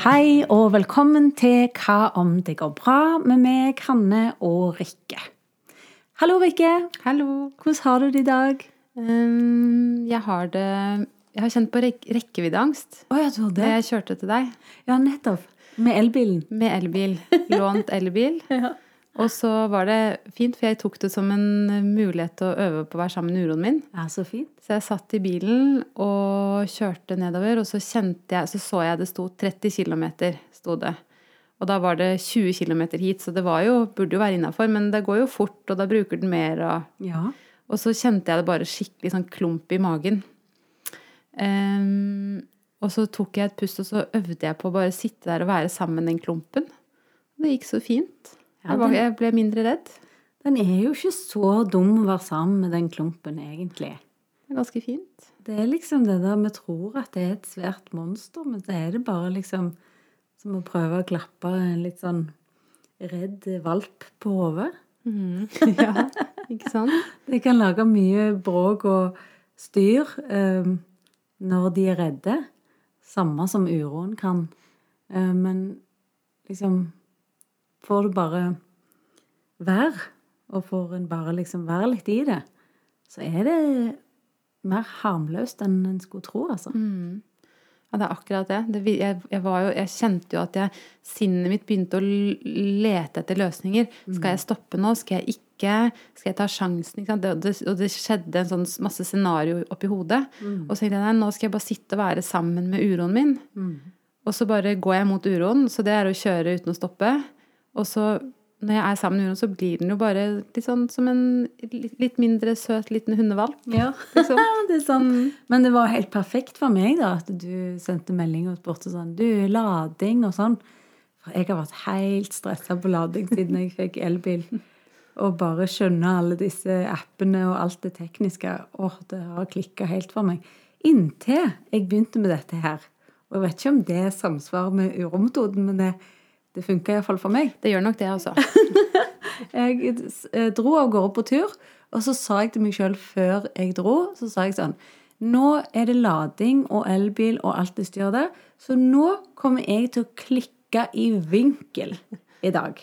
Hei og velkommen til Hva om det går bra med meg, Hanne og Rikke. Hallo, Rikke. Hallo. Hvordan har du det i dag? Um, jeg har det Jeg har kjent på rek rekkeviddeangst Å ja, du har det? jeg kjørte til deg Ja, nettopp. Med elbilen. med elbil. Lånt elbil. Ja. Og så var det fint, for jeg tok det som en mulighet til å øve på å være sammen med uroen min. ja, så fint. Så jeg satt i bilen og kjørte nedover, og så jeg, så så jeg det sto 30 km. Det. Og da var det 20 km hit, så det var jo, burde jo være innafor. Men det går jo fort, og da bruker den mer. Og, Ja. og så kjente jeg det bare skikkelig sånn klump i magen. Um, og så tok jeg et pust, og så øvde jeg på å bare sitte der og være sammen med den klumpen. Og det gikk så fint. Ja, den- jeg ble mindre redd. Den er jo ikke så dum å være sammen med den klumpen, egentlig. Det er ganske fint. Det er liksom det der vi tror at det er et svært monster, men så er det bare liksom som å prøve å klappe en litt sånn redd valp på hodet. ja, ikke sant? De kan lage mye bråk og styr eh, når de er redde. Samme som uroen kan. Eh, men liksom Får du bare være, og får en bare liksom være litt i det, så er det mer harmløst enn en skulle tro, altså. Ja, det er akkurat det. det jeg, jeg, var jo, jeg kjente jo at jeg, sinnet mitt begynte å lete etter løsninger. Skal jeg stoppe nå? Skal jeg ikke? Skal jeg ta sjansen? Det, det, og det skjedde en sånn masse scenario oppi hodet. Og så tenkte jeg nei, nå skal jeg bare sitte og være sammen med uroen min. Og så bare går jeg mot uroen, så det er å kjøre uten å stoppe. Og så når jeg er sammen med hunden, så blir den jo bare litt sånn som en litt, mindre søt liten hundevalp. Ja, Liksom. det er sånn. Men det var helt perfekt for meg da, at du sendte melding og spurte sånn, du, lading og sånn. For jeg har vært helt stresset på lading siden jeg fikk elbil. Og bare skjønne alle disse appene og alt det tekniske. Åh, det har klikket helt for meg. Inntil jeg begynte med dette her. Og jeg vet ikke om det samsvarer med urometoden, men det, det funker i hvert fall for meg. Det gjør nok det, altså. Jeg eh, dro av gårde på tur, og så sa jeg til meg sjøl før jeg dro, så sa jeg sånn Nå er det lading og elbil og alt det styret der, så nå kommer jeg til å klikke i vinkel i dag.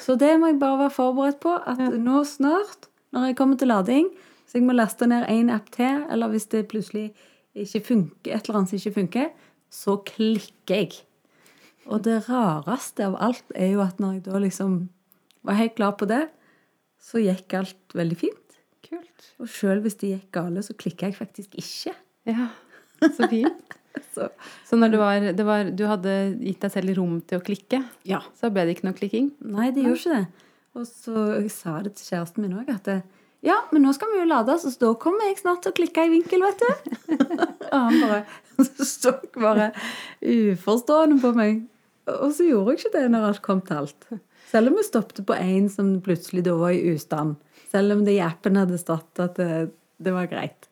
Så det må jeg bare være forberedt på, at nå snart, når jeg kommer til lading, så jeg må laste ned én app til, eller hvis det plutselig ikke funker, et eller annet som ikke funker, så klikker jeg. Og det rareste av alt er jo at når jeg da liksom var helt klar på det, så gikk alt veldig fint. Kult. Og sjøl hvis det gikk gale, så klikka jeg faktisk ikke. Ja, så fint. Så Så når det var, det var, du hadde gitt deg selv rom til å klikke, ja. så ble det ikke noe klikking? Nei, det gjorde ikke det. Og så jeg sa det til kjæresten min òg, at det, ja, men nå skal vi jo lade, så da kommer jeg snart til å klikke i vinkel, vet du. og han bare så bare uforstående på meg. Og så gjorde jeg ikke det når alt kom til alt. Selv om vi stoppet på én som plutselig da var i ustand. Selv om det i appen hadde stått at det, det var greit.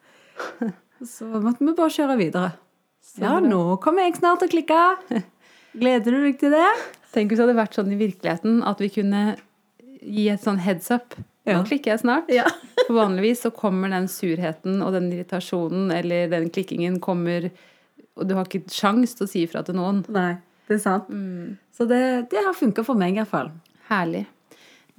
Så måtte vi bare kjøre videre. Ja, nå kommer jeg snart til å klikke. Gleder du deg til det? Tenk hvis det hadde vært sånn i virkeligheten at vi kunne gi et sånn heads up. Nå Ja. klikker jeg snart. Ja. For vanligvis så kommer den surheten og den irritasjonen eller den klikkingen kommer Og du har ikke sjans til å si ifra til noen. Nei, det er sant. Så det, det har funka for meg, i hvert fall. Herlig.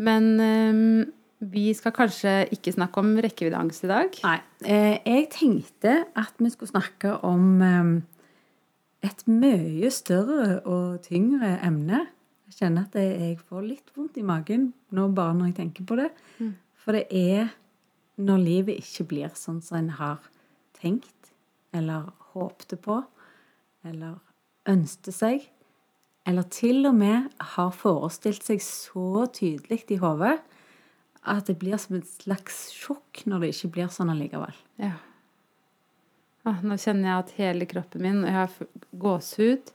Men um, vi skal kanskje ikke snakke om rekkeviddeangst i dag. Nei. Eh, jeg tenkte at vi skulle snakke om eh, et mye større og tyngre emne. Jeg kjenner at jeg får litt vondt i magen nå bare når jeg tenker på det. For det er når livet ikke blir sånn som en har tenkt, eller håpte på, eller ønsket seg, eller til og med har forestilt seg så tydelig i hodet at det blir som et slags sjokk når det ikke blir sånn allikevel. Ja. Ah, nå kjenner jeg at hele kroppen min Jeg har gåsehud.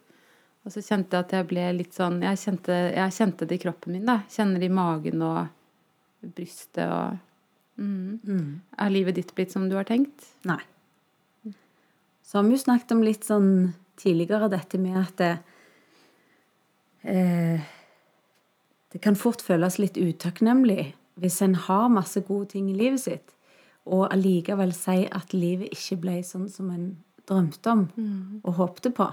Og så kjente jeg at jeg ble litt sånn Jeg kjente, jeg kjente det i kroppen min. da. Kjenner det i magen og brystet og mm. Er livet ditt blitt som du har tenkt? Nei. Så har vi jo snakket om litt sånn tidligere dette med at det, eh, det kan fort føles litt utakknemlig hvis en har masse gode ting i livet sitt, og allikevel si at livet ikke ble sånn som en drømte om og håpte på.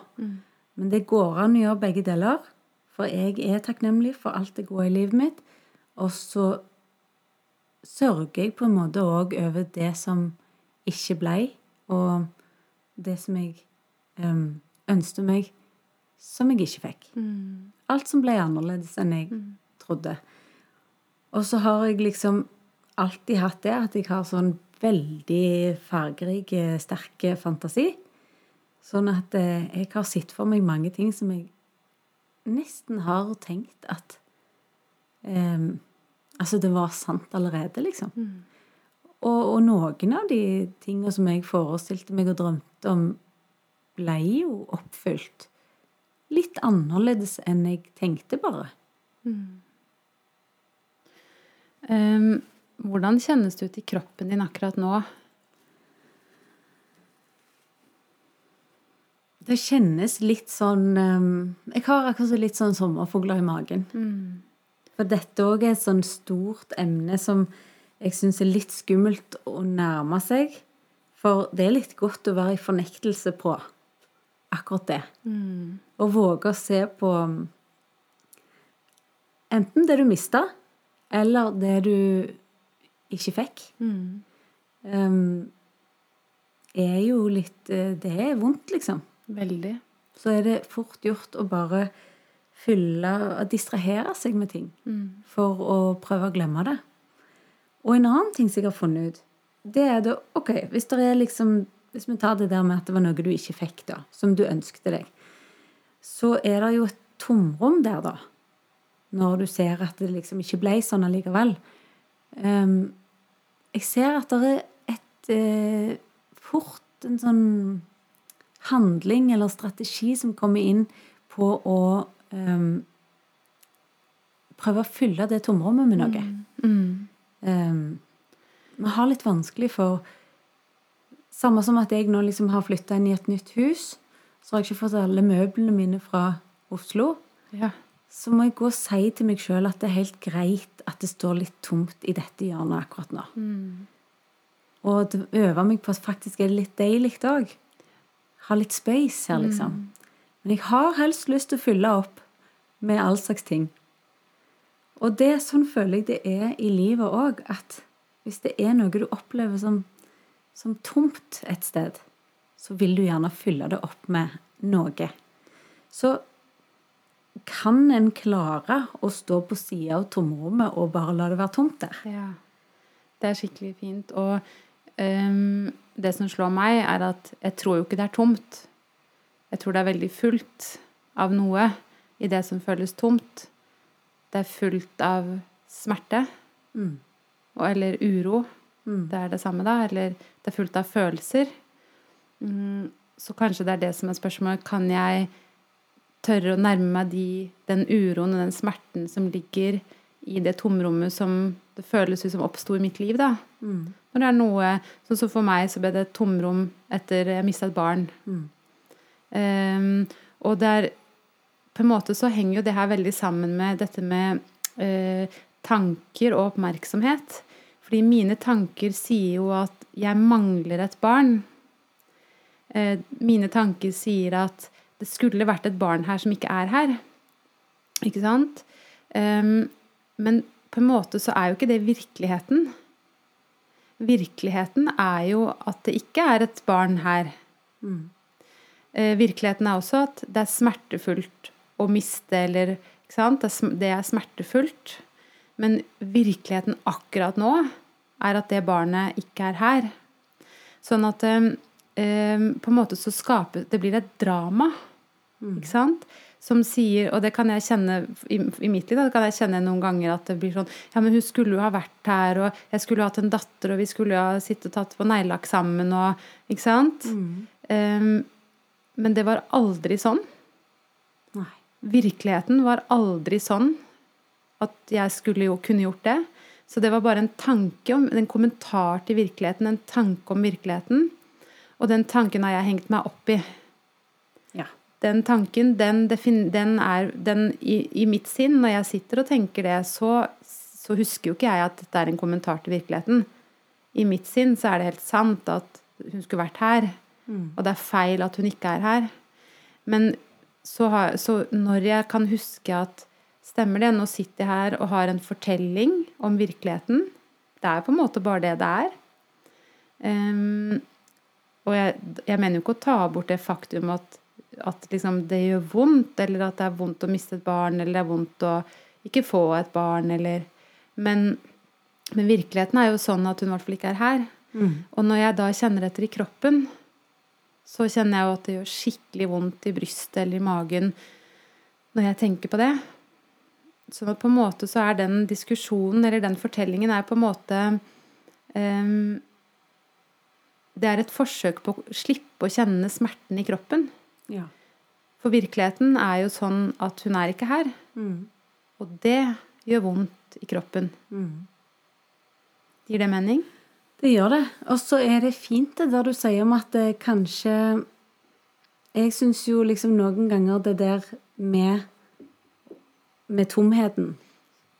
Men det går an å gjøre begge deler. For jeg er takknemlig for alt det gode i livet mitt. Og så sørger jeg på en måte òg over det som ikke ble, og det som jeg um, ønsket meg, som jeg ikke fikk. Alt som ble annerledes enn jeg trodde. Og så har jeg liksom alltid hatt det at jeg har sånn veldig fargerik, sterke sterk fantasi. Sånn at eh, jeg har sett for meg mange ting som jeg nesten har tenkt at um, Altså, det var sant allerede, liksom. Og, og noen av de tingene som jeg forestilte meg og drømte om, ble jo oppfylt. Litt annerledes enn jeg tenkte, bare. Um, hvordan kjennes det ut i kroppen din akkurat nå? Det kjennes litt sånn um, Jeg har akkurat litt sånn sommerfugler i magen. For dette òg er et sånn stort emne som jeg syns er litt skummelt å nærme seg. For det er litt godt å være i fornektelse på akkurat det. Og våge å se på um, enten det du mista, eller det du ikke fikk. Um, er jo litt eh, Det er vondt, liksom. Veldig. Så er det fort gjort å bare fylle og distrahere seg med ting for å prøve å glemme det. Og en annen ting som jeg har funnet ut, det er da OK, hvis det er liksom Hvis vi tar det der med at det var noe du ikke fikk, da, som du ønskte deg, så er det jo et tomrom der, da. Når du ser at det liksom ikke ble sånn allikevel. Um, jeg ser at det er et eh, fort en sånn handling eller strategi som kommer inn på å um, prøve å fylle det tomrommet med noe. Um, vi har litt vanskelig for Samme som at jeg nå liksom har flytta inn i et nytt hus, så har jeg ikke fått alle møblene mine fra Oslo. Ja. Så må jeg gå og si til meg sjøl at det er helt greit at det står litt tomt i dette hjørnet akkurat nå. Og det øver meg på at faktisk er det litt deilig òg. Ha litt space her, liksom. Men jeg har helst lyst til å fylle opp med all slags ting. Og det sånn føler jeg det er i livet òg, at hvis det er noe du opplever som, som tomt et sted, så vil du gjerne fylle det opp med noe. Så kan en klare å stå på sida av tomrommet og bare la det være tomt der? Ja. Det er skikkelig fint. Og ehm, det som slår meg, er at jeg tror jo ikke det er tomt. Jeg tror det er veldig fullt av noe i det som føles tomt. Det er fullt av smerte. Mm. Og, eller uro. Mm. Det er det samme, da. Eller det er fullt av følelser. Mm, så kanskje det er det som er spørsmålet. Kan jeg tørre å nærme meg de, den uroen og den smerten som ligger i det tomrommet som det føles ut som oppsto i mitt liv, da? Mm. Når det er noe Sånn som for meg så ble det et tomrom etter jeg mista et barn. Mm. Um, og det er På en måte så henger jo det her veldig sammen med dette med uh, tanker og oppmerksomhet. Fordi mine tanker sier jo at jeg mangler et barn. Uh, mine tanker sier at det skulle vært et barn her som ikke er her. Ikke sant? Um, men på en måte så er jo ikke det virkeligheten. Virkeligheten er jo at det ikke er et barn her. Mm. Eh, virkeligheten er også at det er smertefullt å miste, eller? Det er er smertefullt. Men virkeligheten akkurat nå er at det barnet ikke er her. Sånn at eh, eh, på en måte så skaper Det blir et drama, ikke sant? Som sier, og det kan jeg kjenne i, i mitt liv, da kan jeg kjenne noen ganger at det blir sånn Ja, men hun skulle jo ha vært her, og jeg skulle jo hatt en datter, og vi skulle jo ha sittet og tatt på neglelakk sammen, og Ikke sant? Eh, men det var aldri sånn. Nei. Virkeligheten var aldri sånn at jeg skulle jo kunne gjort det. Så det var bare en tanke om, en kommentar til virkeligheten, en tanke om virkeligheten. Og den tanken har jeg hengt meg opp i. Den tanken, den, den er den i, i mitt sinn, når jeg sitter og tenker det, så, så husker jo ikke jeg at dette er en kommentar til virkeligheten. I mitt sinn så er det helt sant at hun skulle vært her. Og det er feil at hun ikke er her. Men så, har, så når jeg kan huske at Stemmer det, nå sitter jeg her og har en fortelling om virkeligheten. Det er på en måte bare det det er. Um, og jeg, jeg, mener jo ikke å ta bort det faktum at, at liksom det gjør vondt, eller at det er vondt å miste et barn, eller det er vondt å ikke få et barn, eller Men, men virkeligheten er jo sånn at hun i hvert fall ikke er her. Mm. Og når jeg da kjenner etter i kroppen, så kjenner jeg jo at det gjør skikkelig vondt i brystet eller i magen når jeg tenker på det. Så på en måte så er den diskusjonen, eller den fortellingen, er på en måte um, Det er et forsøk på å slippe å kjenne smerten i kroppen. Ja. For virkeligheten er jo sånn at hun er ikke her. Mm. Og det gjør vondt i kroppen. Mm. Gir det mening? Det gjør det. Og så er det fint det der du sier om at det kanskje Jeg syns jo liksom noen ganger det der med med tomheten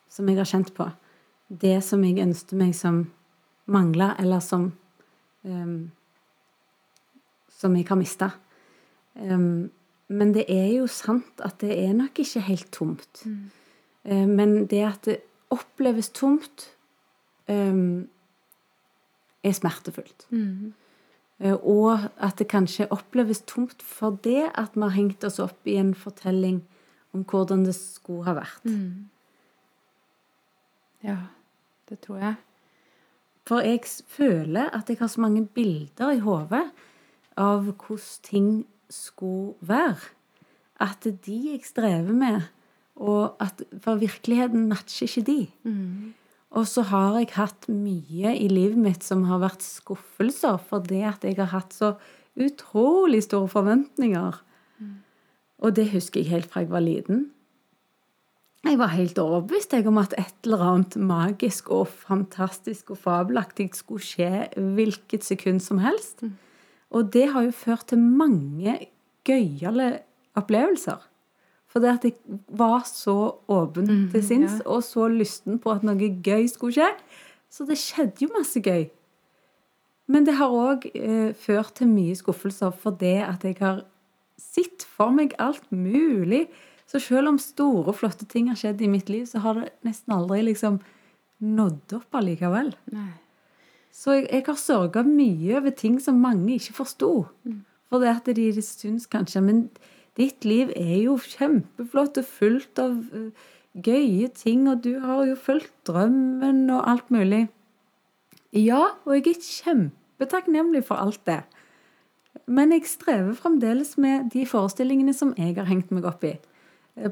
som jeg har kjent på, det som jeg ønsket meg som mangla, eller som um, Som jeg har mista. Um, men det er jo sant at det er nok ikke helt tomt. Mm. Uh, men det at det oppleves tomt, um, er smertefullt. Mm. Uh, og at det kanskje oppleves tomt for det at vi har hengt oss opp i en fortelling om hvordan det skulle ha vært. Mm. Ja, det tror jeg. For jeg føler at jeg har så mange bilder i hodet av hvordan ting skulle være, at det er de jeg strever med. Og at, for virkeligheten matcher ikke de. Mm. Og så har jeg hatt mye i livet mitt som har vært skuffelser fordi at jeg har hatt så utrolig store forventninger og det husker jeg helt fra jeg var liten. Jeg var helt overbevist om at et eller annet magisk og fantastisk og fabelaktig skulle skje hvilket sekund som helst. Mm. Og det har jo ført til mange gøyale opplevelser. For det at jeg var så åpen mm, til sinns ja. og så lysten på at noe gøy skulle skje. Så det skjedde jo masse gøy. Men det har òg eh, ført til mye skuffelser for det at jeg har sett for meg alt mulig. Så selv om store, flotte ting har skjedd i mitt liv, så har det nesten aldri liksom nådd opp allikevel. Nei. Så jeg, jeg har sørga mye over ting som mange ikke forsto. Mm. For det at de, de syns kanskje Men ditt liv er jo kjempeflott og fullt av uh, gøye ting, og du har jo fulgt drømmen og alt mulig. Ja, og jeg er kjempetakknemlig for alt det. Men jeg strever fremdeles med de forestillingene som jeg har hengt meg opp i.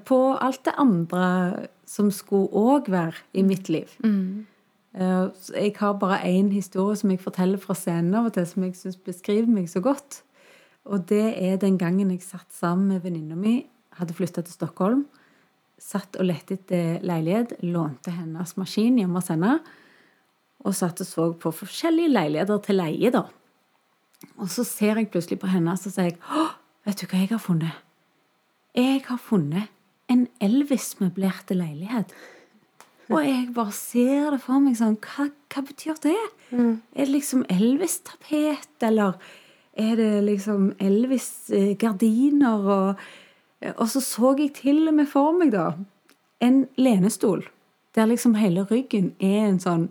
På alt det andre som skulle òg være i mitt liv. Mm. Eh, jeg har bare én historie som jeg forteller fra scenen av og til, som jeg syns beskriver meg så godt. Og det er den gangen jeg satt sammen med venninna mi, hadde flytta til Stockholm. Satt og lette etter leilighet, lånte hennes maskin hjemme hos henne. Og satt og så på forskjellige leiligheter til leie, da. Og så ser jeg plutselig på henne og sier jeg, Hå, vet du hva jeg har funnet? Jeg har funnet en Elvis-møblerte leilighet. Og jeg bare ser det for meg sånn Hva, hva betyr det? Mm. Er det liksom Elvis-tapet, eller er det liksom Elvis-gardiner? Og, og, så så jeg til og med for meg, da, en lenestol der liksom hele ryggen er en sånn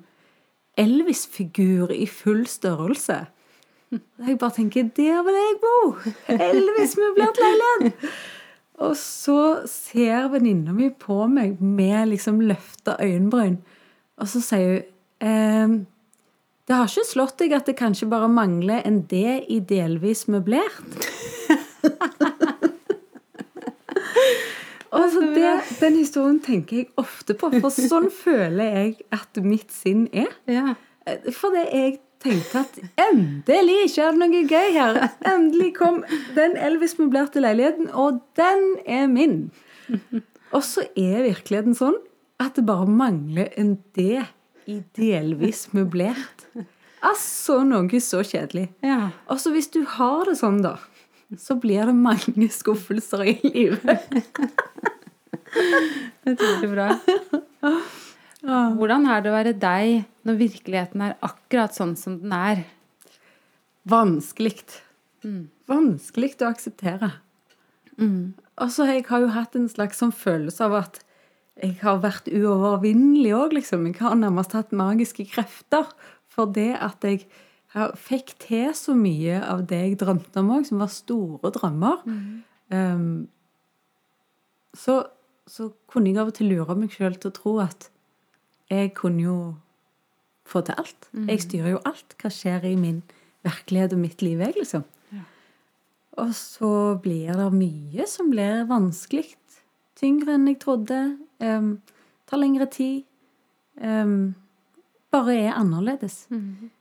Elvis-figur i full størrelse. Jeg bare tenker Der vil jeg bo! Elvis-møblert leilighet! Og så ser venninna mi på meg med liksom løfta øyenbryn, og så sier hun ehm, Det har ikke slått deg at det kanskje bare mangler en D i delvis møblert? Og det, Den historien tenker jeg ofte på, for sånn føler jeg at mitt sinn er. Ja. For det jeg tenkte at endelig skjer det noe gøy her. Endelig kom den Elvis-møblerte leiligheten, og den er min. Og så er virkeligheten sånn at det bare mangler en D i delvis møblert. Altså noe så kjedelig. Ja. Og så hvis du har det sånn, da, så blir det mange skuffelser i livet. Det er bra. Hvordan er det å være deg når virkeligheten er akkurat sånn som den er? Vanskelig. Mm. Vanskelig å akseptere. Mm. Altså, jeg har jo hatt en slags sånn følelse av at jeg har vært uovervinnelig òg, liksom. Jeg har nærmest hatt magiske krefter for det at jeg har, fikk til så mye av det jeg drømte om òg, som var store drømmer. Um, så, så kunne jeg av og til lure meg sjøl til å tro at jeg kunne jo få til alt. Jeg styrer jo alt. Hva skjer i min virkelighet og mitt liv, jeg, liksom. Og så blir det mye som blir vanskelig. Tyngre enn jeg trodde. Um, tar lengre tid. Um, bare er annerledes.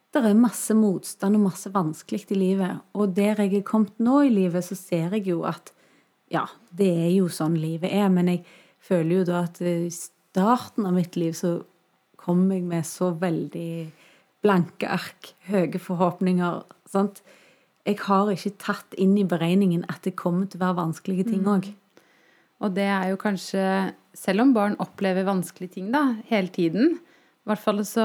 Det er masse motstand og masse vanskelig i livet. Og der jeg er kommet nå i livet, så ser jeg jo at ja, det er jo sånn livet er. Men jeg føler jo da at i starten av mitt liv så kom jeg med så veldig blanke ark, høye forhåpninger. sant? Jeg har ikke tatt inn i beregningen at det kommer til å være vanskelige ting òg. Og det er jo kanskje Selv om barn opplever vanskelige ting da, hele tiden I hvert fall så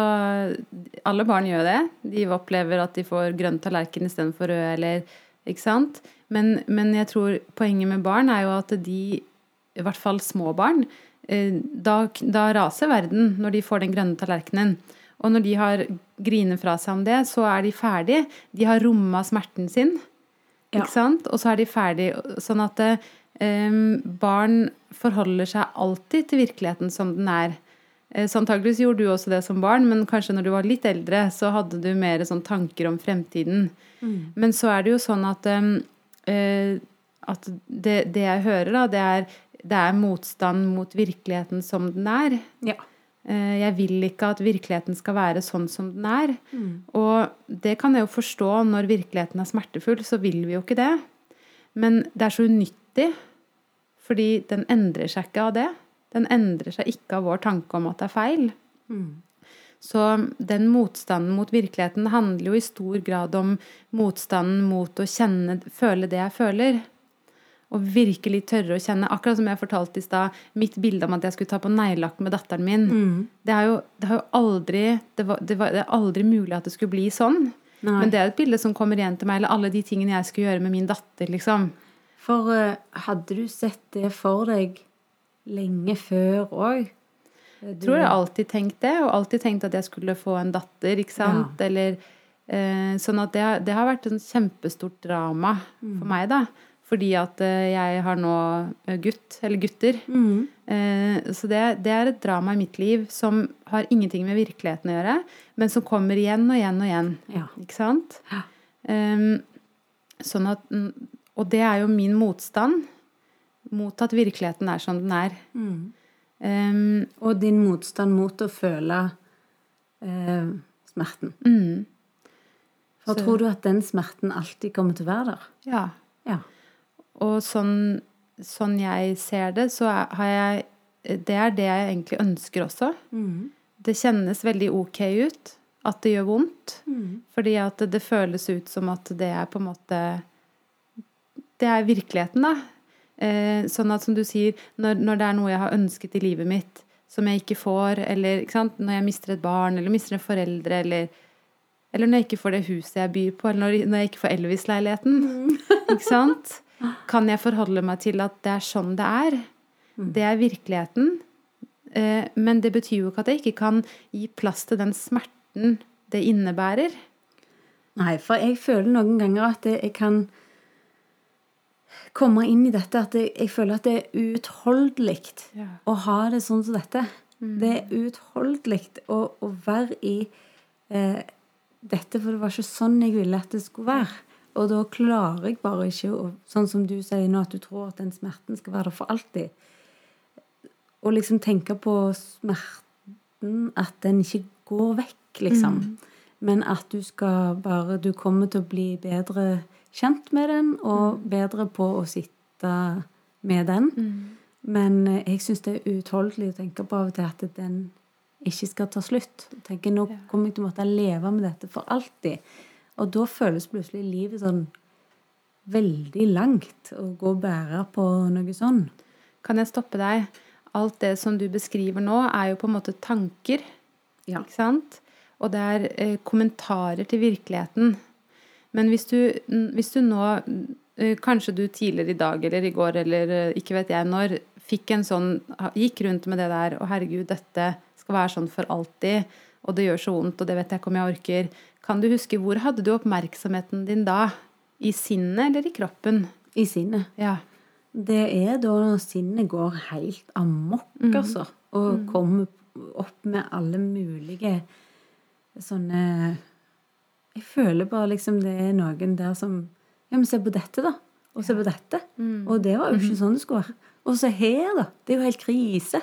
Alle barn gjør det. De opplever at de får grønn tallerken istedenfor rød, eller Ikke sant? Men, men jeg tror poenget med barn er jo at de, i hvert fall små barn, da, da raser verden når de får den grønne tallerkenen. Og når de har griner fra seg om det, så er de ferdige. De har romma smerten sin. Ja. Ikke sant? Og så er de ferdige. Sånn at eh, barn forholder seg alltid til virkeligheten som den er. Eh, Så antageligvis gjorde du også det som barn, men kanskje når du var litt eldre, så hadde du mer sånn tanker om fremtiden. Men så er det jo sånn at, eh, at det, det jeg hører, da, det er, det er motstand mot virkeligheten som den er. Ja. Eh, Jeg vil ikke at virkeligheten skal være sånn som den er. Og det kan jeg jo forstå når virkeligheten er smertefull, så vil vi jo ikke det. Men det er så unyttig, fordi den endrer seg ikke av det. Den endrer seg ikke av vår tanke om at det er feil. Så den motstanden mot virkeligheten handler jo i stor grad om motstanden mot å kjenne, føle det jeg føler. Og virkelig tørre å kjenne. Akkurat som jeg fortalte i stad, mitt bilde om at jeg skulle ta på neglelakk med datteren min. Det, er jo, det har jo aldri det, var, det, var, det er aldri mulig at det skulle bli sånn. Nei. Men det er et bilde som kommer igjen til meg, eller alle de tingene jeg skulle gjøre med min datter, liksom. For eh, hadde du sett det for deg lenge før òg? Jeg tror jeg alltid tenkt det, og alltid tenkt at jeg skulle få en datter, ikke sant. Eller, eh, sånn at det, det har vært et kjempestort drama for meg, da. Fordi at eh, jeg har nå eh, gutt, eller gutter. Mm. så det, det er et drama i mitt liv som har ingenting med virkeligheten å gjøre, men som kommer igjen og igjen og igjen. Ja. Ikke sant? Ja. Ehm, sånn at, mm, og det er jo min motstand mot at virkeligheten er som den er. Ehm, Og din motstand mot å føle uh, smerten. mm, For Så- tror du at den smerten alltid kommer til å være der? ja. Ja. Og sånn, sånn jeg ser det, så har jeg Det er det jeg egentlig ønsker også. Det kjennes veldig ok ut. At det gjør vondt. Fordi at det føles ut som at det er på en måte Det er virkeligheten, da. Eh, sånn at som du sier, når, når det er noe jeg har ønsket i livet mitt, som jeg ikke får, eller ikke når jeg mister et barn, eller mister en foreldre, eller eller når jeg ikke får det huset jeg byr på, eller når, når jeg ikke får Elvis-leiligheten. Ikke sant? Kan jeg forholde meg til at det er sånn det er? Det er virkeligheten. Eh, Men det betyr jo ikke at jeg ikke kan gi plass til den smerten det innebærer. Nei, for jeg føler noen ganger at jeg kan komme inn i dette at jeg, føler at det er uutholdelig Ja. å ha det sånn som dette. Det er uutholdelig å, å være i eh, dette, for det var ikke sånn jeg ville at det skulle være. Og da klarer jeg bare ikke å Sånn som du sier nå, at du tror at den smerten skal være der for alltid. Å liksom tenke på smerten, at den ikke går vekk, liksom. Men at du skal bare Du kommer til å bli bedre kjent med den, og bedre på å sitte med den. Men eh, jeg syns det er uutholdelig å tenke på av og til at den ikke skal ta slutt. Tenker Nå kommer jeg til å måtte leve med dette for alltid. Og da føles plutselig livet sånn veldig langt å gå og bære på noe sånn. Kan jeg stoppe deg? Alt det som du beskriver nå, er jo på en måte tanker. Ja. Ikke sant? Og det er eh, kommentarer til virkeligheten. Men hvis du, hvis du nå eh, kanskje du tidligere i dag eller i går eller eh, ikke vet jeg når, fikk en sånn Gikk rundt med det der Å, herregud, dette skal være sånn for alltid, og det gjør så vondt, og det vet jeg ikke om jeg orker. Kan du huske hvor hadde du oppmerksomheten din da? I sinnet eller i kroppen? I sinnet. Ja. Det er da sinnet går helt amok, altså. Og kommer opp med alle mulige sånne Jeg føler bare liksom det er noen der som Ja, men se på dette, da. Og se på dette. Og det var jo ikke sånn det skulle være. Og så her, da. Det er jo helt krise.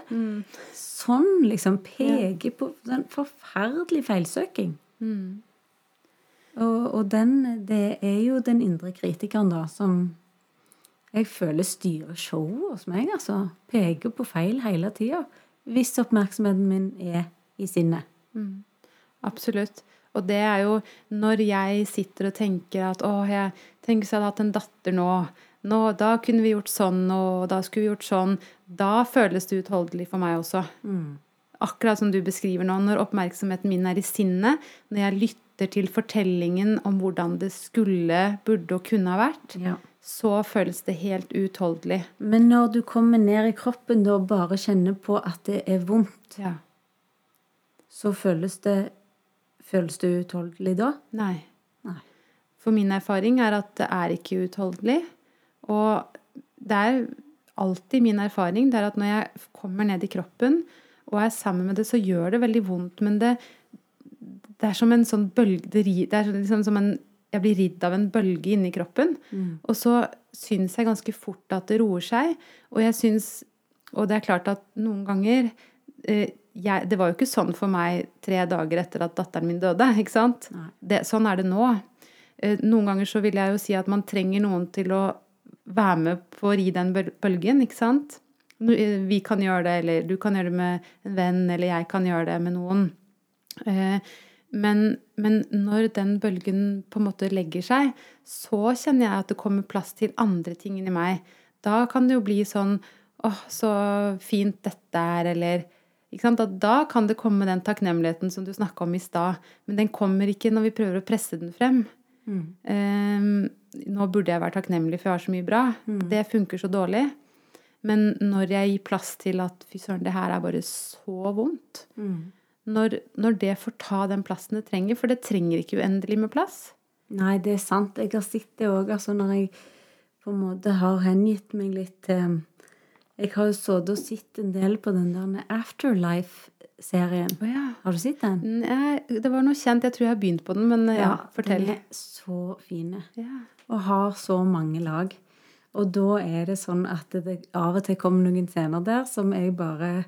Sånn liksom peker på den forferdelige feilsøking. Og, og den, det er jo den indre kritikeren, da, som jeg føler styrer showet hos meg, altså. Peker på feil hele tida. Hvis oppmerksomheten min er i sinnet. Absolutt. Og det er jo når jeg sitter og tenker at å, jeg tenker hvis jeg hadde hatt en datter nå, nå, da kunne vi gjort sånn, og da skulle vi gjort sånn. Da føles det utholdelig for meg også. Akkurat som du beskriver nå, når oppmerksomheten min er i sinnet, når jeg lytter til fortellingen om hvordan det skulle, burde og kunne ha vært, Ja. så føles det helt uutholdelig. Men når du kommer ned i kroppen og bare kjenner på at det er vondt, Ja. så føles det Føles det utholdelig da? Nei. Nei. For min erfaring er at det er ikke utholdelig. Og det er alltid min erfaring det er at når jeg kommer ned i kroppen og er sammen med det, så gjør det veldig vondt. Men det, det er som en sånn bølge Det, er liksom som en Jeg blir ridd av en bølge inni kroppen. Og så syns jeg ganske fort at det roer seg. Og jeg syns Og det er klart at noen ganger eh, jeg, Det var jo ikke sånn for meg tre dager etter at datteren min døde. ikke sant? Det, sånn er det nå. Eh, Noen ganger så vil jeg jo si at man trenger noen til å være med på å ri den bølgen, ikke sant? Eh, Vi kan gjøre det, eller du kan gjøre det med en venn, eller jeg kan gjøre det med noen. Eh, Men, men når den bølgen på en måte legger seg, så kjenner jeg at det kommer plass til andre ting inni meg. Da kan det jo bli sånn åh, så fint dette er, eller da kan det komme den takknemligheten som du snakka om i stad. Men den kommer ikke når vi prøver å presse den frem. Ehm, nå burde jeg være takknemlig, for jeg har så mye bra. Det funker så dårlig. Men når jeg gir plass til at fy søren, det her er bare så vondt når, når det får ta den plassen det trenger, for det trenger ikke uendelig med plass. Nei, det er sant. Jeg har sett det òg, altså når jeg på en måte har hengitt meg litt til Jeg har jo sittet og sett en del på den der Afterlife-serien. Oh, ja. Har du sett den? Nei, det var noe kjent. Jeg tror jeg har begynt på den, men ja, fortell. Den er så fine. Ja. Og har så mange lag. Og da er det sånn at det av og til kommer noen scener der som jeg bare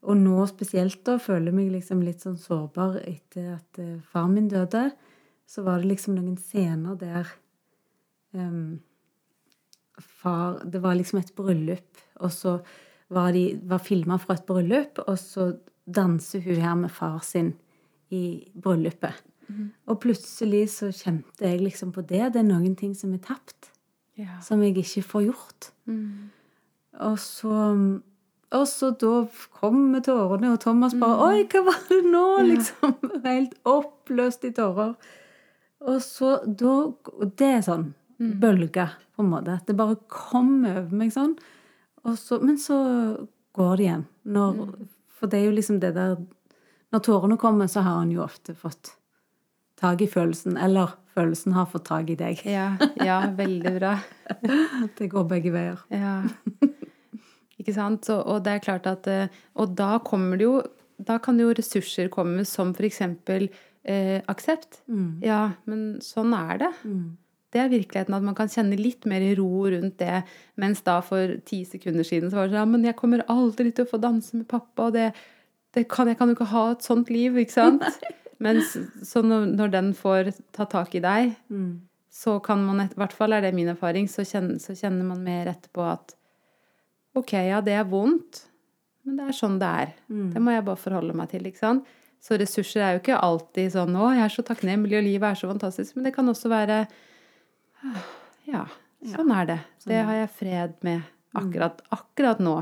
Og nå spesielt da føler meg liksom litt sånn sårbar etter at eh, far min døde. Så var det liksom noen scener der um, far Det var liksom et bryllup, og så var de var filma fra et bryllup, og så danser hun her med far sin i bryllupet. Og plutselig så kjente jeg liksom på det. Det er noen ting som er tapt Ja. som jeg ikke får gjort. Og så og så da kommer tårene, og Thomas bare 'Oi, hva var det nå?' liksom. Helt oppløst i tårer. Og så da og Det er sånn bølge, på en måte. Det bare kommer over meg sånn. Så, men så går det igjen. Når, For det er jo liksom det der Når tårene kommer, så har han jo ofte fått tak i følelsen. Eller følelsen har fått tak i deg. Ja, ja, veldig bra. Det går begge veier. Ja. Ikke sant? Og, og det er klart at eh, Og da kommer det jo Da kan jo ressurser komme som eksempel eh, aksept. Ja, men sånn er det. Det er virkeligheten at man kan kjenne litt mer ro rundt det, mens da for ti sekunder siden så var det sånn ja, men jeg kommer aldri til å få danse med pappa, og det, det kan, jeg kan jo ikke ha et sånt liv, ikke sant? Men så når, når den får ta tak i deg, så kan man, i hvert fall er det min erfaring, så kjenner, så kjenner man mer etterpå at ok, ja, det er vondt, men det er sånn det er. Det må jeg bare forholde meg til, ikke sant? Så ressurser er jo ikke alltid sånn å, jeg er så takknemlig, og livet er så fantastisk, men det kan også være «Ah, ja, sånn er det. Det har jeg fred med akkurat, akkurat nå.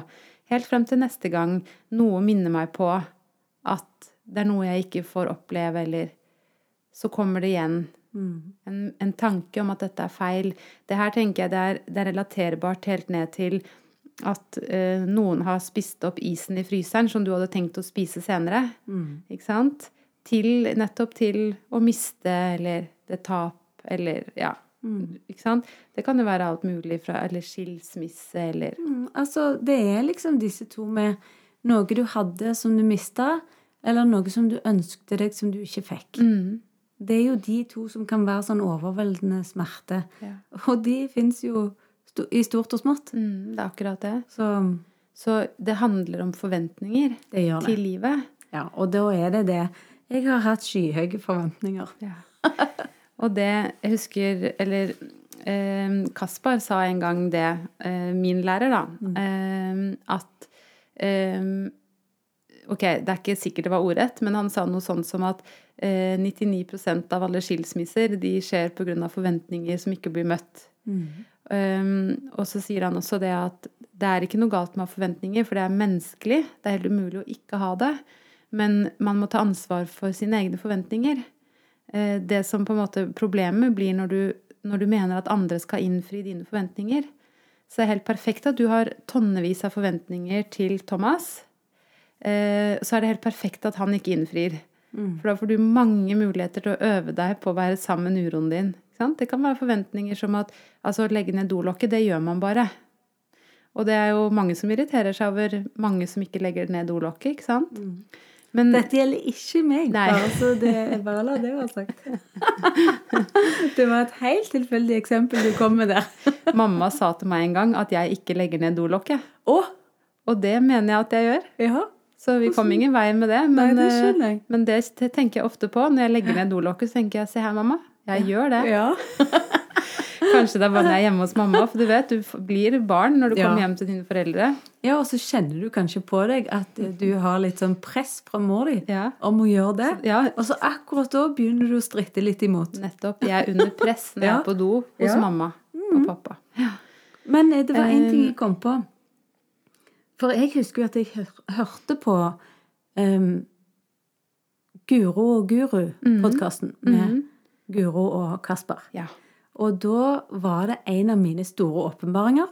Helt frem til neste gang noe minner meg på at det er noe jeg ikke får oppleve, eller så kommer det igjen En, en tanke om at dette er feil. Det her tenker jeg det er, det er relaterbart helt ned til at eh, noen har spist opp isen i fryseren som du hadde tenkt å spise senere. Ikke sant? Til, nettopp til å miste eller det tap eller ja. Ikke sant? Det kan jo være alt mulig fra Eller skilsmisse eller Mm, altså, det er liksom disse to med noe du hadde som du mista, eller noe som du ønskte deg som du ikke fikk. Mm. Det er jo de to som kan være sånn overveldende smerte. Ja. Og de fins jo i stort og smått. Mm, det er akkurat det. Så Så det handler om forventninger det det. til livet. Ja, og da er det det. Jeg har hatt skyhøye forventninger. Ja. Og det Jeg husker Eller eh, Kaspar sa en gang det, eh, min lærer, da, eh, at eh, Ok, det er ikke sikkert det var ordrett, men han sa noe sånt som at eh, 99% av alle skilsmisser de skjer pga. forventninger som ikke blir møtt. Um, og så sier han også det at det er ikke noe galt med å ha forventninger, for det er menneskelig. Det er helt umulig å ikke ha det. Men man må ta ansvar for sine egne forventninger. Eh, det som på en måte problemet blir når du, når du mener at andre skal innfri dine forventninger. Så det er helt perfekt at du har tonnevis av forventninger til Thomas. Eh, så er det helt perfekt at han ikke innfrir. For da får du mange muligheter til å øve deg på å være sammen med uroen din. Det kan være forventninger som at altså, å legge ned dolokket, det gjør man bare. Og det er jo mange som irriterer seg over mange som ikke legger ned dolokket, ikke sant? Men Dette gjelder ikke meg, Nei. bare så det bare la det være sagt. Det var et helt tilfeldig eksempel du kom med der. mamma sa til meg en gang at jeg ikke legger ned dolokket. Oh. Og det mener jeg at jeg gjør. ja. Så vi kom ingen vei med det. Nei, det eh, men det, det tenker jeg ofte på. Når jeg legger ned dolokket, så tenker jeg se her, mamma. Jeg gjør det. Ja. Kanskje det er bare når jeg er hjemme hos mamma. For du vet, du blir barn når du Ja. kommer hjem til dine foreldre. ja, og så kjenner du kanskje på deg at eh, du har litt sånn press fra mor di Ja. om å gjøre det. Ja, Og så akkurat da begynner du å stritte litt imot. nettopp. Jeg er under press når jeg er på do hos. Mm. mamma og pappa. Men eh, det var én ting Eh. jeg kom på. For jeg husker jo at jeg hør, hørte på um, Guro og Guru-podkasten med Guro og Kasper. Ja. Og da var det en av mine store åpenbaringer.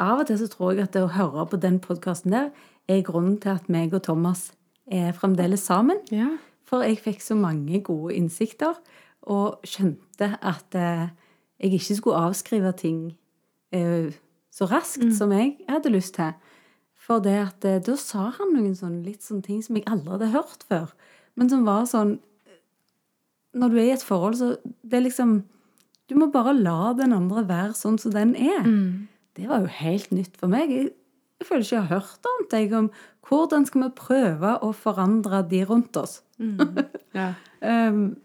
Av og til så tror jeg at det å høre på den podkasten der er grunnen til at meg og Thomas er fremdeles sammen. ja. For jeg fikk så mange gode innsikter, og skjønte at eh, jeg ikke skulle avskrive ting eh, så raskt som jeg hadde lyst til. For det at eh, da sa han noen sånne, litt sånne ting som jeg aldri hadde hørt før. Men som var sånn Når du er i et forhold, så det er liksom Du må bare la den andre være sånn som den er. Det var jo helt nytt for meg. Jeg, jeg føler ikke jeg har hørt annet jeg, om hvordan skal vi prøve å forandre de rundt oss. ja. Um,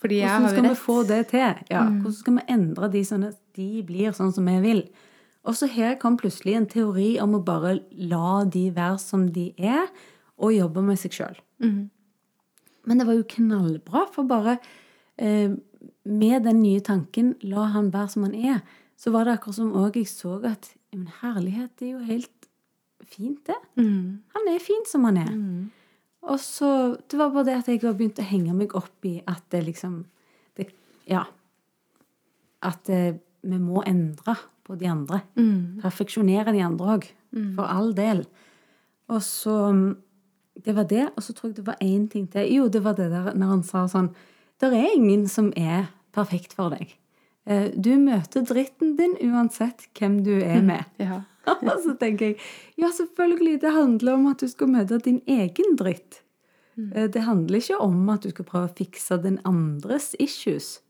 hvordan skal vi få det til? Ja, Hvordan skal vi endre de sånn at de blir sånn som vi vil? Og så her kom plutselig en teori om å bare la de være som de er, og jobbe med seg sjøl. Men det var jo knallbra, for bare eh, med den nye tanken 'la han være som han er', så var det akkurat som òg jeg så at men herlighet, det er jo helt fint, det. Mm. Han er fin som han er. Og så Det var bare det at jeg har begynt å henge meg opp i at det liksom det, Ja. At det, vi må endre på de andre. Perfeksjonere de andre òg. For all del. Og så mm, Det var det. Og så tror jeg det var én ting til. Jo, det var det der når han sa sånn Det er ingen som er perfekt for deg. Eh, Du møter dritten din uansett hvem du er med. Ja. Så tenker jeg ja, selvfølgelig, det handler om at du skal møte din egen dritt. Eh, Det handler ikke om at du skal prøve å fikse den andres issues.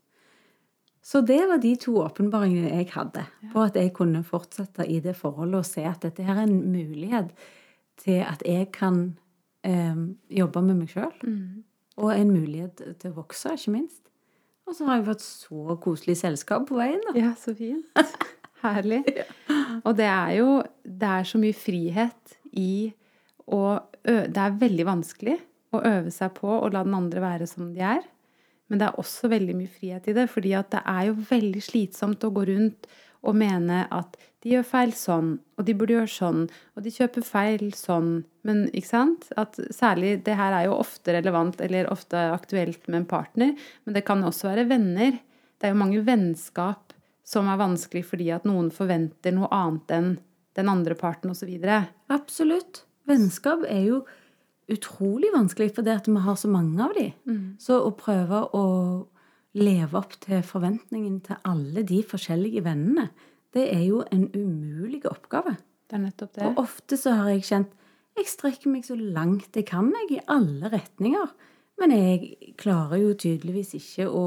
Så det var de to åpenbaringene jeg hadde på at jeg kunne fortsette i det forholdet og se at dette er en mulighet til at jeg kan eh, jobbe med meg sjøl. Og en mulighet til å vokse, ikke minst. Og så har jeg fått så koselig selskap på veien. da. Ja, så fint. Herlig. Og det er jo Det er så mye frihet i å Det er veldig vanskelig å øve seg på å la den andre være som de er. Men det er også veldig mye frihet i det, fordi at det er jo veldig slitsomt å gå rundt og mene at de gjør feil sånn, og de burde gjøre sånn, og de kjøper feil sånn. Men ikke sant? At særlig Det her er jo ofte relevant eller ofte aktuelt med en partner, men det kan også være venner. Det er jo mange vennskap som er vanskelig fordi at noen forventer noe annet enn den andre parten osv. Absolutt. Vennskap er jo utrolig vanskelig fordi at vi har så mange av de. Så å prøve å leve opp til forventningen til alle de forskjellige vennene, det er jo en umulig oppgave. Det er nettopp det. Og ofte så har jeg kjent jeg strekker meg så langt jeg kan, jeg, i alle retninger. Men jeg klarer jo tydeligvis ikke å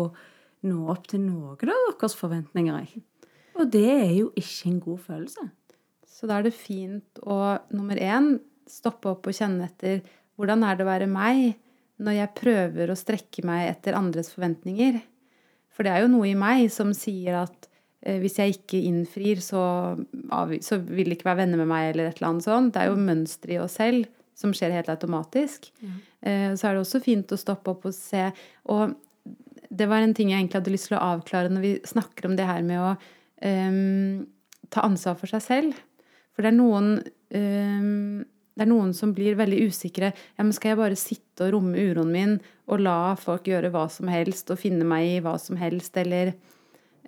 nå opp til noen av deres forventninger, jeg. Og det er jo ikke en god følelse. Så da er det fint å nummer én stoppe opp og kjenne etter hvordan er det å være meg når jeg prøver å strekke meg etter andres forventninger. For det er jo noe i meg som sier at hvis jeg ikke innfrir, så, så vil det ikke være venner med meg, eller et eller annet sånt. Det er jo mønsteret i oss selv som skjer helt automatisk. Eh, så er det også fint å stoppe opp og se. Og det var en ting jeg egentlig hadde lyst til å avklare når vi snakker om det her med å um, ta ansvar for seg selv. For det er noen um, det er noen som blir veldig usikre. Ja, men skal jeg bare sitte og romme uroen min og la folk gjøre hva som helst og finne meg i hva som helst, eller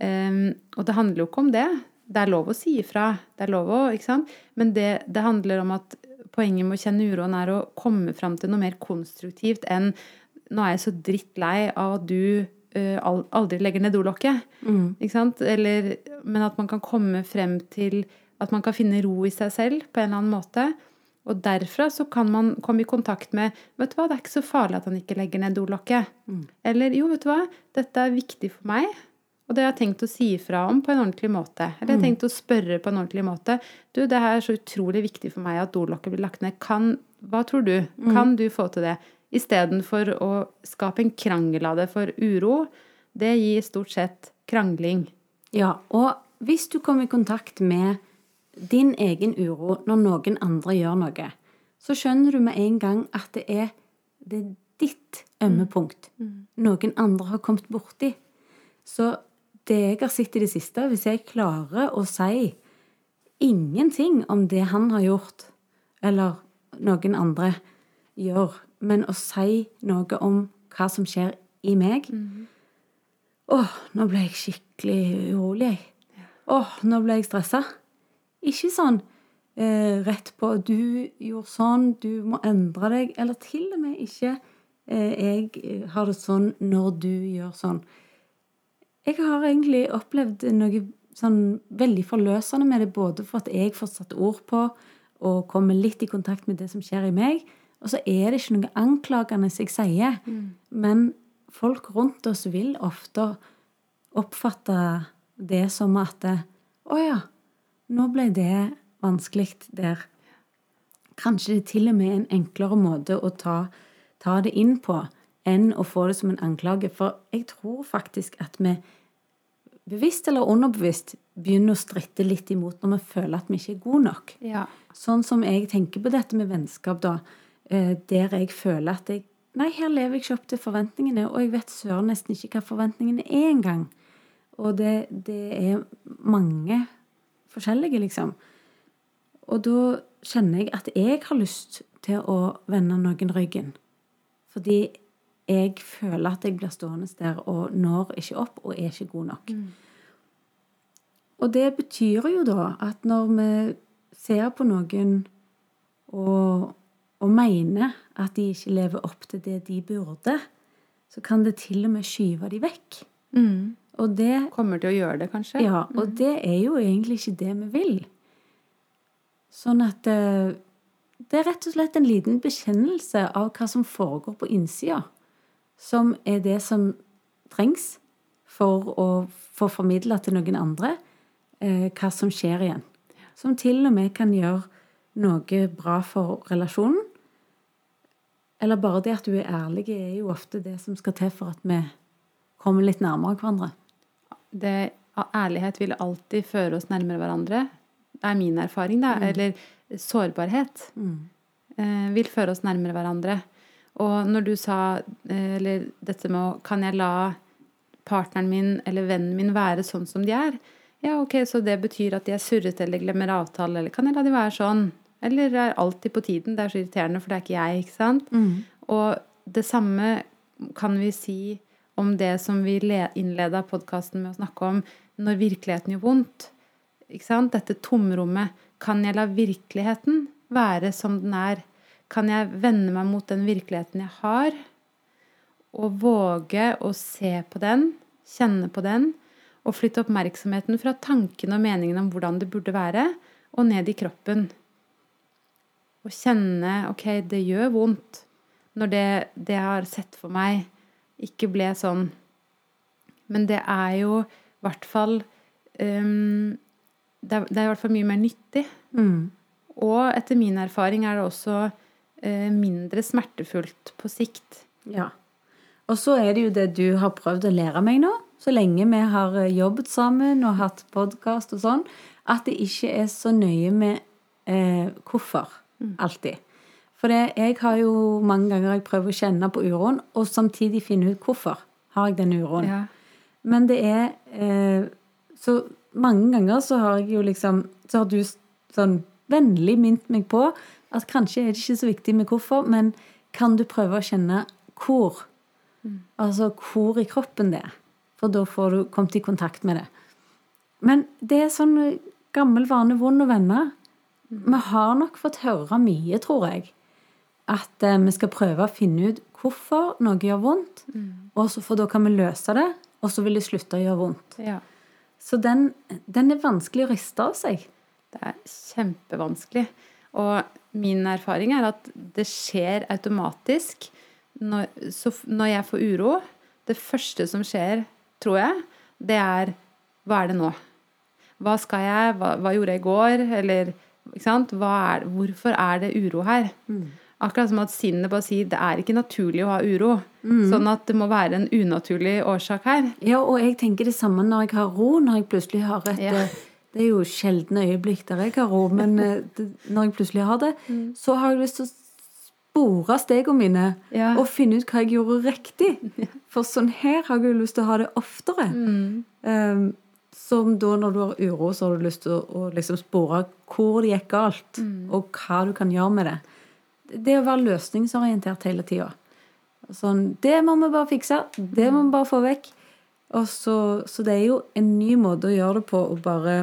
ehm, Og det handler jo ikke om det. Det er lov å si ifra. Det er lov å, ikke sant? Men det, det handler om at poenget med å kjenne uroen er å komme fram til noe mer konstruktivt enn nå er jeg så drittlei av at du uh, aldri legger ned dolokket. Ikke sant? Eller, men at man kan komme frem til at man kan finne ro i seg selv på en eller annen måte. Og derfra så kan man komme i kontakt med vet du hva, det er ikke så farlig at han ikke legger ned dolokket. Eller jo, vet du hva, dette er viktig for meg. Og det har jeg tenkt å si ifra om på en ordentlig måte. Eller jeg har tenkt å spørre på en ordentlig måte. Du, det her er så utrolig viktig for meg at dolokket blir lagt ned. Kan, hva tror du? Kan du få til det? Istedenfor å skape en krangel av det. For uro, det gir stort sett krangling. Ja, og hvis du kommer i kontakt med din egen uro når noen andre gjør noe, så skjønner du med en gang at det er, det er ditt ømme punkt. Noen andre har kommet borti. Så det jeg har sett i det siste, hvis jeg klarer å si ingenting om det han har gjort, eller noen andre gjør, men å si noe om hva som skjer i meg Åh, nå ble jeg skikkelig urolig, jeg. Åh, nå ble jeg stressa. Ikke sånn eh, rett på 'du gjorde sånn, du må endre deg', eller til og med ikke eh, 'jeg har det sånn når du gjør sånn'. Jeg har egentlig opplevd noe sånn veldig forløsende med det, både for at jeg får satt ord på og kommer litt i kontakt med det som skjer i meg, og så er det ikke noe anklagende jeg sier. Men folk rundt oss vil ofte oppfatte det som at Å ja, nå ble det vanskelig der. Kanskje det er til og med en enklere måte å ta, ta det inn på enn å få det som en anklage. For jeg tror faktisk at vi bevisst eller underbevisst begynner å stritte litt imot når vi føler at vi ikke er gode nok. Ja. Sånn som jeg tenker på dette med vennskap, da. eh, Der jeg føler at jeg Nei, her lever jeg ikke opp til forventningene, og jeg vet søren nesten ikke hva forventningene er engang. Og det, det er mange forskjellige, liksom. Og da kjenner jeg at jeg har lyst til å vende noen ryggen. Fordi jeg føler at jeg blir stående der og når ikke opp og er ikke god nok. Og det betyr jo da at når vi ser på noen og, og mener at de ikke lever opp til det de burde, så kan det til og med skyve de vekk. Og det Kommer til å gjøre det, kanskje? ja, og det er jo egentlig ikke det vi vil. Sånn at eh, det er rett og slett en liten bekjennelse av hva som foregår på innsida, som er det som trengs for å få formidla til noen andre eh, hva som skjer igjen. Som til og med kan gjøre noe bra for relasjonen. Eller bare det at du er ærlig, er jo ofte det som skal til for at vi kommer litt nærmere hverandre. det, ærlighet vil alltid føre oss nærmere hverandre. Det er min erfaring, da. Eller sårbarhet eh, vil føre oss nærmere hverandre. Og når du sa eh, eller dette med å Kan jeg la partneren min eller vennen min være sånn som de er? Ja, ok, så det betyr at de er surrete eller glemmer avtale, eller kan jeg la de være sånn? Eller er alltid på tiden? Det er så irriterende, for det er ikke jeg, ikke sant? Og det samme kan vi si om det som vi le- innleda podkasten med å snakke om, når virkeligheten gjør vondt. Ikke sant? Dette tomrommet. Kan jeg la virkeligheten være som den er? Kan jeg vende meg mot den virkeligheten jeg har, og våge å se på den, kjenne på den, og flytte oppmerksomheten fra tankene og meningen om hvordan det burde være, og ned i kroppen. Og kjenne ok, det gjør vondt når det, det jeg har sett for meg, ikke ble sånn. Men det er jo i hvert fall um, det, er, det er i hvert fall mye mer nyttig. Og etter min erfaring er det også mindre smertefullt på sikt. Ja. Og så er det jo det du har prøvd å lære meg nå, så lenge vi har eh, jobbet sammen og hatt podkast og sånn, at det ikke er så nøye med eh, hvorfor. Alltid. For det, jeg har jo mange ganger jeg prøver å kjenne på uroen, og samtidig finne ut hvorfor har jeg den uroen. Ja. Men det er eh, Så mange ganger så har jeg jo liksom Så har du sånn vennlig minnet meg på at kanskje er det ikke så viktig med hvorfor, men kan du prøve å kjenne hvor? Altså hvor i kroppen det er. For da får du kommet i kontakt med det. Men det er sånn eh, gammel vane, vond å vende. Vi har nok fått høre mye, tror jeg. At eh, vi skal prøve å finne ut hvorfor noe gjør vondt, og så for da kan vi løse det, og så vil det slutte å gjøre vondt. ja. Så den, den er vanskelig å riste av seg. Det er kjempevanskelig. Og min erfaring er at det skjer automatisk når, så når jeg får uro. Det første som skjer, tror jeg, det er Hva er det nå? Hva skal jeg? Hva, hva gjorde jeg i går? Eller er, hvorfor er det uro her? Akkurat som at sinnet bare sier det er ikke naturlig å ha uro. Sånn at det må være en unaturlig årsak her. Ja, og jeg tenker det samme når jeg har ro, når jeg plutselig har et Ja. Det er jo sjeldne øyeblikk der jeg har ro, men eh, når jeg plutselig har det, så har jeg lyst til å spore stegene mine Ja. og finne ut hva jeg gjorde riktig. For sånn her har jeg jo lyst til å ha det oftere. Um, som da når du har uro, så har du lyst til å, å liksom spore hvor det gikk galt, og hva du kan gjøre med det. Det å være løsningsorientert hele tida. Sånn, det må vi bare fikse. Det må vi bare få vekk. Så, så det er jo en ny måte å gjøre det på, å bare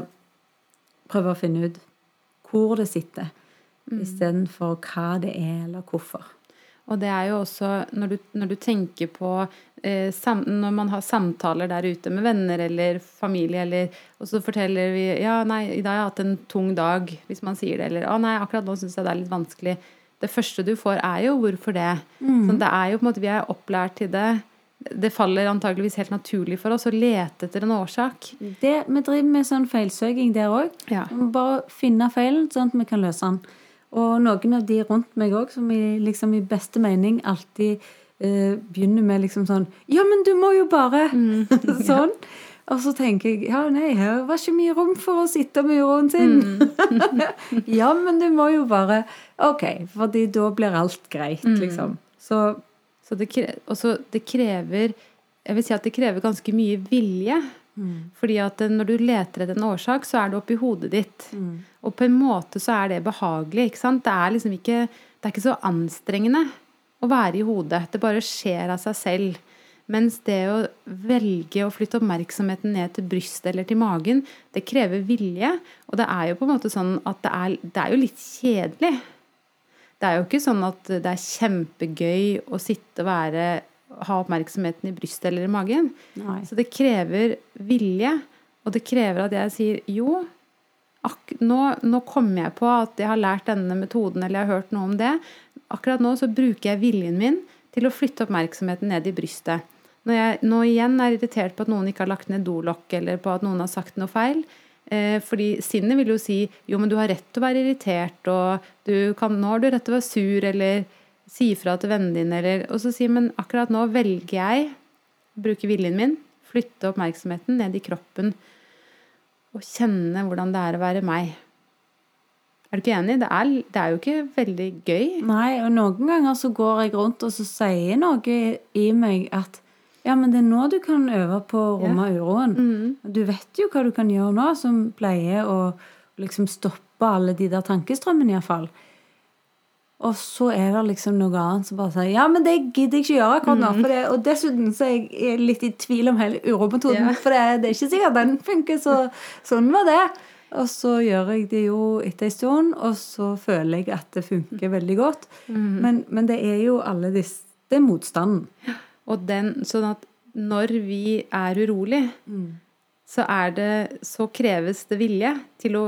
prøve å finne ut hvor det sitter, istedenfor hva det er, eller hvorfor. Og det er jo også når du, når du tenker på eh, sam, Når man har samtaler der ute med venner eller familie, eller, og så forteller vi Ja, nei, i dag har jeg hatt en tung dag, hvis man sier det. Eller å nei, akkurat nå syns jeg det er litt vanskelig. Det første du får, er jo hvorfor det. Sånn, det er jo på en måte Vi er opplært til det. Det faller antageligvis helt naturlig for oss å lete etter en årsak. Det, vi driver med sånn feilsøking der òg. Ja. Bare finne feilen, sånn at vi kan løse den. Og noen av de rundt meg òg, som i, liksom, i beste mening alltid eh, begynner med liksom sånn Ja, men du må jo bare Sånn. Og så tenker jeg ja, nei, her var ikke mye rom for å sitte med uroen sin. ja, men du må jo bare OK, fordi da blir alt greit, liksom. Så Så det, også, det krever Jeg vil si at det krever ganske mye vilje. Fordi at når du leter etter en årsak, så er det oppi hodet ditt. Og på en måte så er det behagelig. ikke sant? Det er liksom ikke, det er ikke så anstrengende å være i hodet. Det bare skjer av seg selv. Mens det å velge å flytte oppmerksomheten ned til brystet eller til magen, det krever vilje. Og det er jo på en måte sånn at det er, det er jo litt kjedelig. Det er jo ikke sånn at det er kjempegøy å sitte og være, ha oppmerksomheten i brystet eller i magen. Nei. Så det krever vilje, og det krever at jeg sier jo, nå, nå kommer jeg på at jeg har lært denne metoden, eller jeg har hørt noe om det. Akkurat nå så bruker jeg viljen min til å flytte oppmerksomheten ned i brystet. Når jeg nå igjen er irritert på at noen ikke har lagt ned dolokk, eller på at noen har sagt noe feil, fordi sinnet vil jo si jo, men du har rett til å være irritert, og kan, nå har du rett til å være sur, eller si ifra til vennene dine, eller Og så sier men akkurat nå velger jeg å bruke viljen min, flytte oppmerksomheten ned i kroppen, og kjenne hvordan det er å være meg. Er du ikke enig? Det er, det er jo ikke veldig gøy. Nei, og noen ganger så går jeg rundt og så sier noe i meg at Ja, men det er nå du kan øve på å romme uroen. Mm. Du vet jo hva du kan gjøre nå, som pleier å liksom stoppe alle de der tankestrømmene, iallfall. Og så er det liksom noe annet som bare sier ja, men det gidder jeg ikke gjøre akkurat nå. For det, og dessuten så er jeg litt i tvil om hele urometoden. Ja. For det, det er ikke sikkert den funker, så sånn var det. Og så gjør jeg det jo etter en stund, og så føler jeg at det funker veldig godt. Men, men det er jo alle disse Det er motstanden. Og den, sånn at når vi er urolig, så, er det, så kreves det vilje til å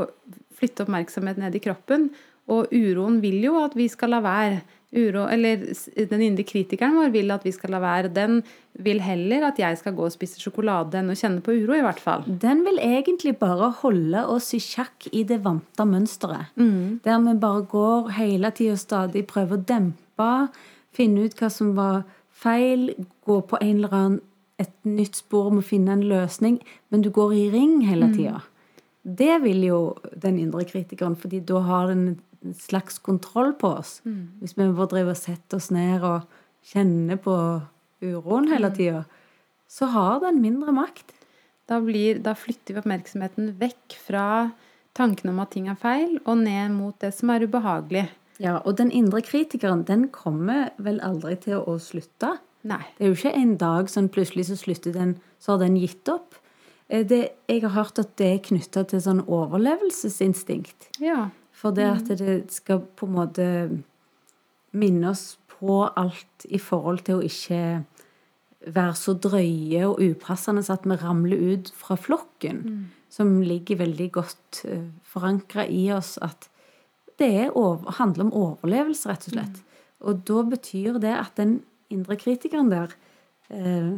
flytte oppmerksomhet ned i kroppen. Og uroen vil jo at vi skal la være. Uro, eller den indre kritikeren vår vil at vi skal la være. Den vil heller at jeg skal gå og spise sjokolade enn å kjenne på uro, i hvert fall. Den vil egentlig bare holde oss i sjakk i det vante mønsteret. Der vi bare går hele tida og stadig prøver å dempe, finne ut hva som var feil, gå på en eller annen et nytt spor om å finne en løsning, men du går i ring hele tida. Det vil jo den indre kritikeren, fordi da har den en slags kontroll på oss. Hvis vi bare driver og setter oss ned og kjenner på uroen hele tida, så har den mindre makt. Da, blir, da flytter vi oppmerksomheten vekk fra tanken om at ting er feil, og ned mot det som er ubehagelig. Ja, og den indre kritikeren, den kommer vel aldri til å slutte. Nei. Det er jo ikke en dag sånn plutselig så slutter den, så har den gitt opp. Eh, Det, jeg har hørt at det er knytta til sånn overlevelsesinstinkt. Ja. For det at det skal på en måte minne oss på alt i forhold til å ikke være så drøye og upassende så at vi ramler ut fra flokken. Som ligger veldig godt uh, forankra i oss at det er over, handler om overlevelse, rett og slett. Og da betyr det at den indre kritikeren der eh,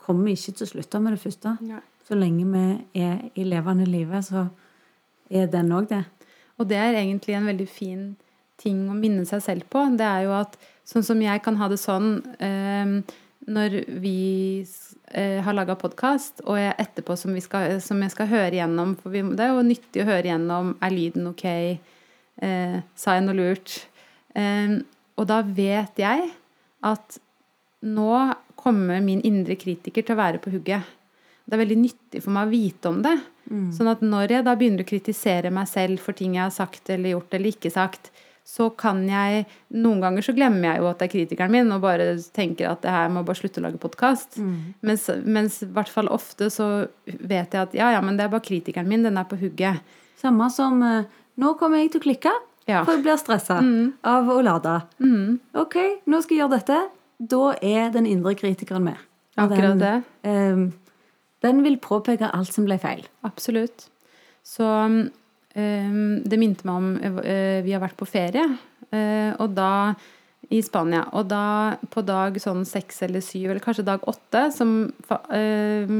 kommer ikke til å slutte med det første. Nei. Så lenge vi er i levende live, så er den òg det. Og det er egentlig en veldig fin ting å minne seg selv på. Det er jo at sånn som jeg kan ha det sånn eh, når vi eh, har laga podkast, og jeg etterpå som, vi skal, som jeg skal høre gjennom For vi, det er jo nyttig å høre gjennom Er lyden ok? Eh, sa jeg noe lurt? Eh, og da vet jeg at nå kommer min indre kritiker til å være på hugget. Det er veldig nyttig for meg å vite om det. Sånn at når jeg da begynner å kritisere meg selv for ting jeg har sagt eller gjort eller ikke sagt, så kan jeg Noen ganger så glemmer jeg jo at det er kritikeren min, og bare tenker at det her må bare slutte å lage podkast. Mens, mens i hvert fall ofte så vet jeg at ja, ja, men det er bare kritikeren min, den er på hugget. Samme som eh, Nå kommer jeg til å klikke, Ja. for jeg blir stressa av å lade. OK, nå skal jeg gjøre dette. Da er den indre kritikeren med. Akkurat den, det. Um, den vil påpeke alt som ble feil. Absolutt. Så um, det minte meg om uh, Vi har vært på ferie, uh, og da i Spania. Og da på dag sånn seks eller syv, eller kanskje dag åtte, som uh,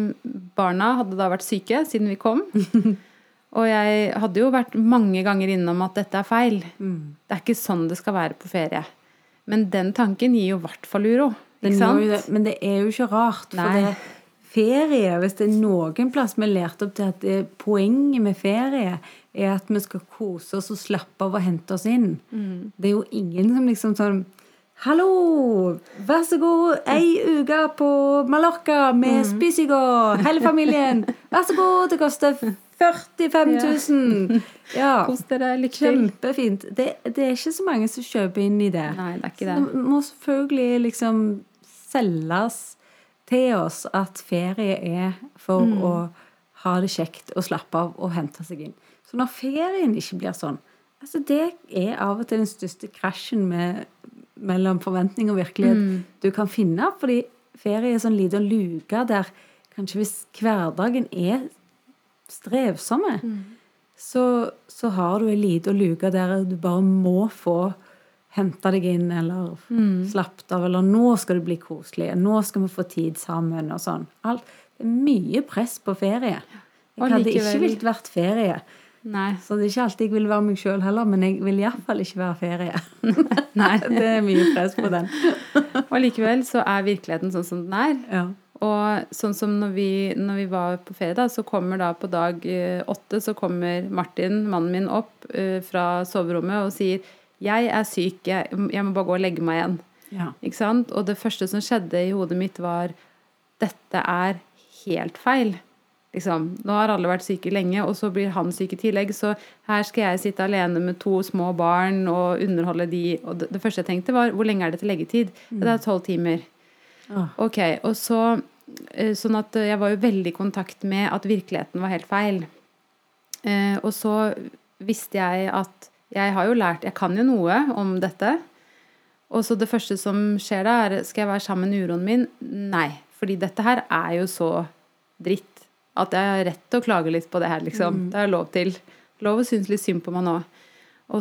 barna hadde da vært syke siden vi kom. og jeg hadde jo vært mange ganger innom at dette er feil. Det er ikke sånn det skal være på ferie. Men den tanken gir jo i hvert fall uro. Ikke sant? det, men det er jo ikke rart. For Nei. det, ferie, hvis det er noen plass vi har lært opp til at det, poenget med ferie er at vi skal kose oss og slappe av og hente oss inn. Mm. Det er jo ingen som liksom sånn Hallo! Vær så god, ei uke på Mallorca med Mm. Spysigo, hele familien. Vær så god, det koster 45 000. Ja. Kos dere. Lykke til. Kjempefint. Det, det er ikke så mange som kjøper inn i det. Nei, det er ikke Så det. det må selvfølgelig liksom selges til oss at ferie er for Mm. å ha det kjekt og slappe av og hente seg inn. Så når ferien ikke blir sånn altså Det er av og til den største krasjen med, mellom forventning og virkelighet Mm. du kan finne. Fordi ferie er sånn liten luke der kanskje hvis hverdagen er strevsomme, Mm. så, så har du ei lita luke der du bare må få hente deg inn, eller Mm. slappet av, eller nå skal det bli koselig, nå skal vi få tid sammen, og sånn. Alt, det er mye press på ferie. Jeg Og hadde ikke vilt vært ferie. Nei. Så det er ikke alltid jeg vil være meg sjøl heller, men jeg vil iallfall ikke være ferie. Nei. det er mye press på den. Og likevel så er virkeligheten sånn som den er. Ja. Og sånn som når vi, når vi var på ferie, da, så kommer da på dag eh, åtte så kommer Martin, mannen min, opp uh, fra soverommet og sier 'Jeg er syk, jeg, jeg må bare gå og legge meg igjen'. Ja. Ikke sant? Og det første som skjedde i hodet mitt, var dette er helt feil. Liksom, nå har alle vært syke lenge, og så blir han syk i tillegg. Så her skal jeg sitte alene med to små barn og underholde de. Og det, det første jeg tenkte, var hvor lenge er det til leggetid? Det er tolv timer. Ok, og så eh, Sånn at jeg var jo veldig i kontakt med at virkeligheten var helt feil. Eh, og så visste jeg at jeg har jo lært Jeg kan jo noe om dette. Og så det første som skjer da, er Skal jeg være sammen med uroen min? Nei. Fordi dette her er jo så dritt at jeg har rett til å klage litt på det her, liksom. Det er lov til. Lov å synes litt synd på meg nå.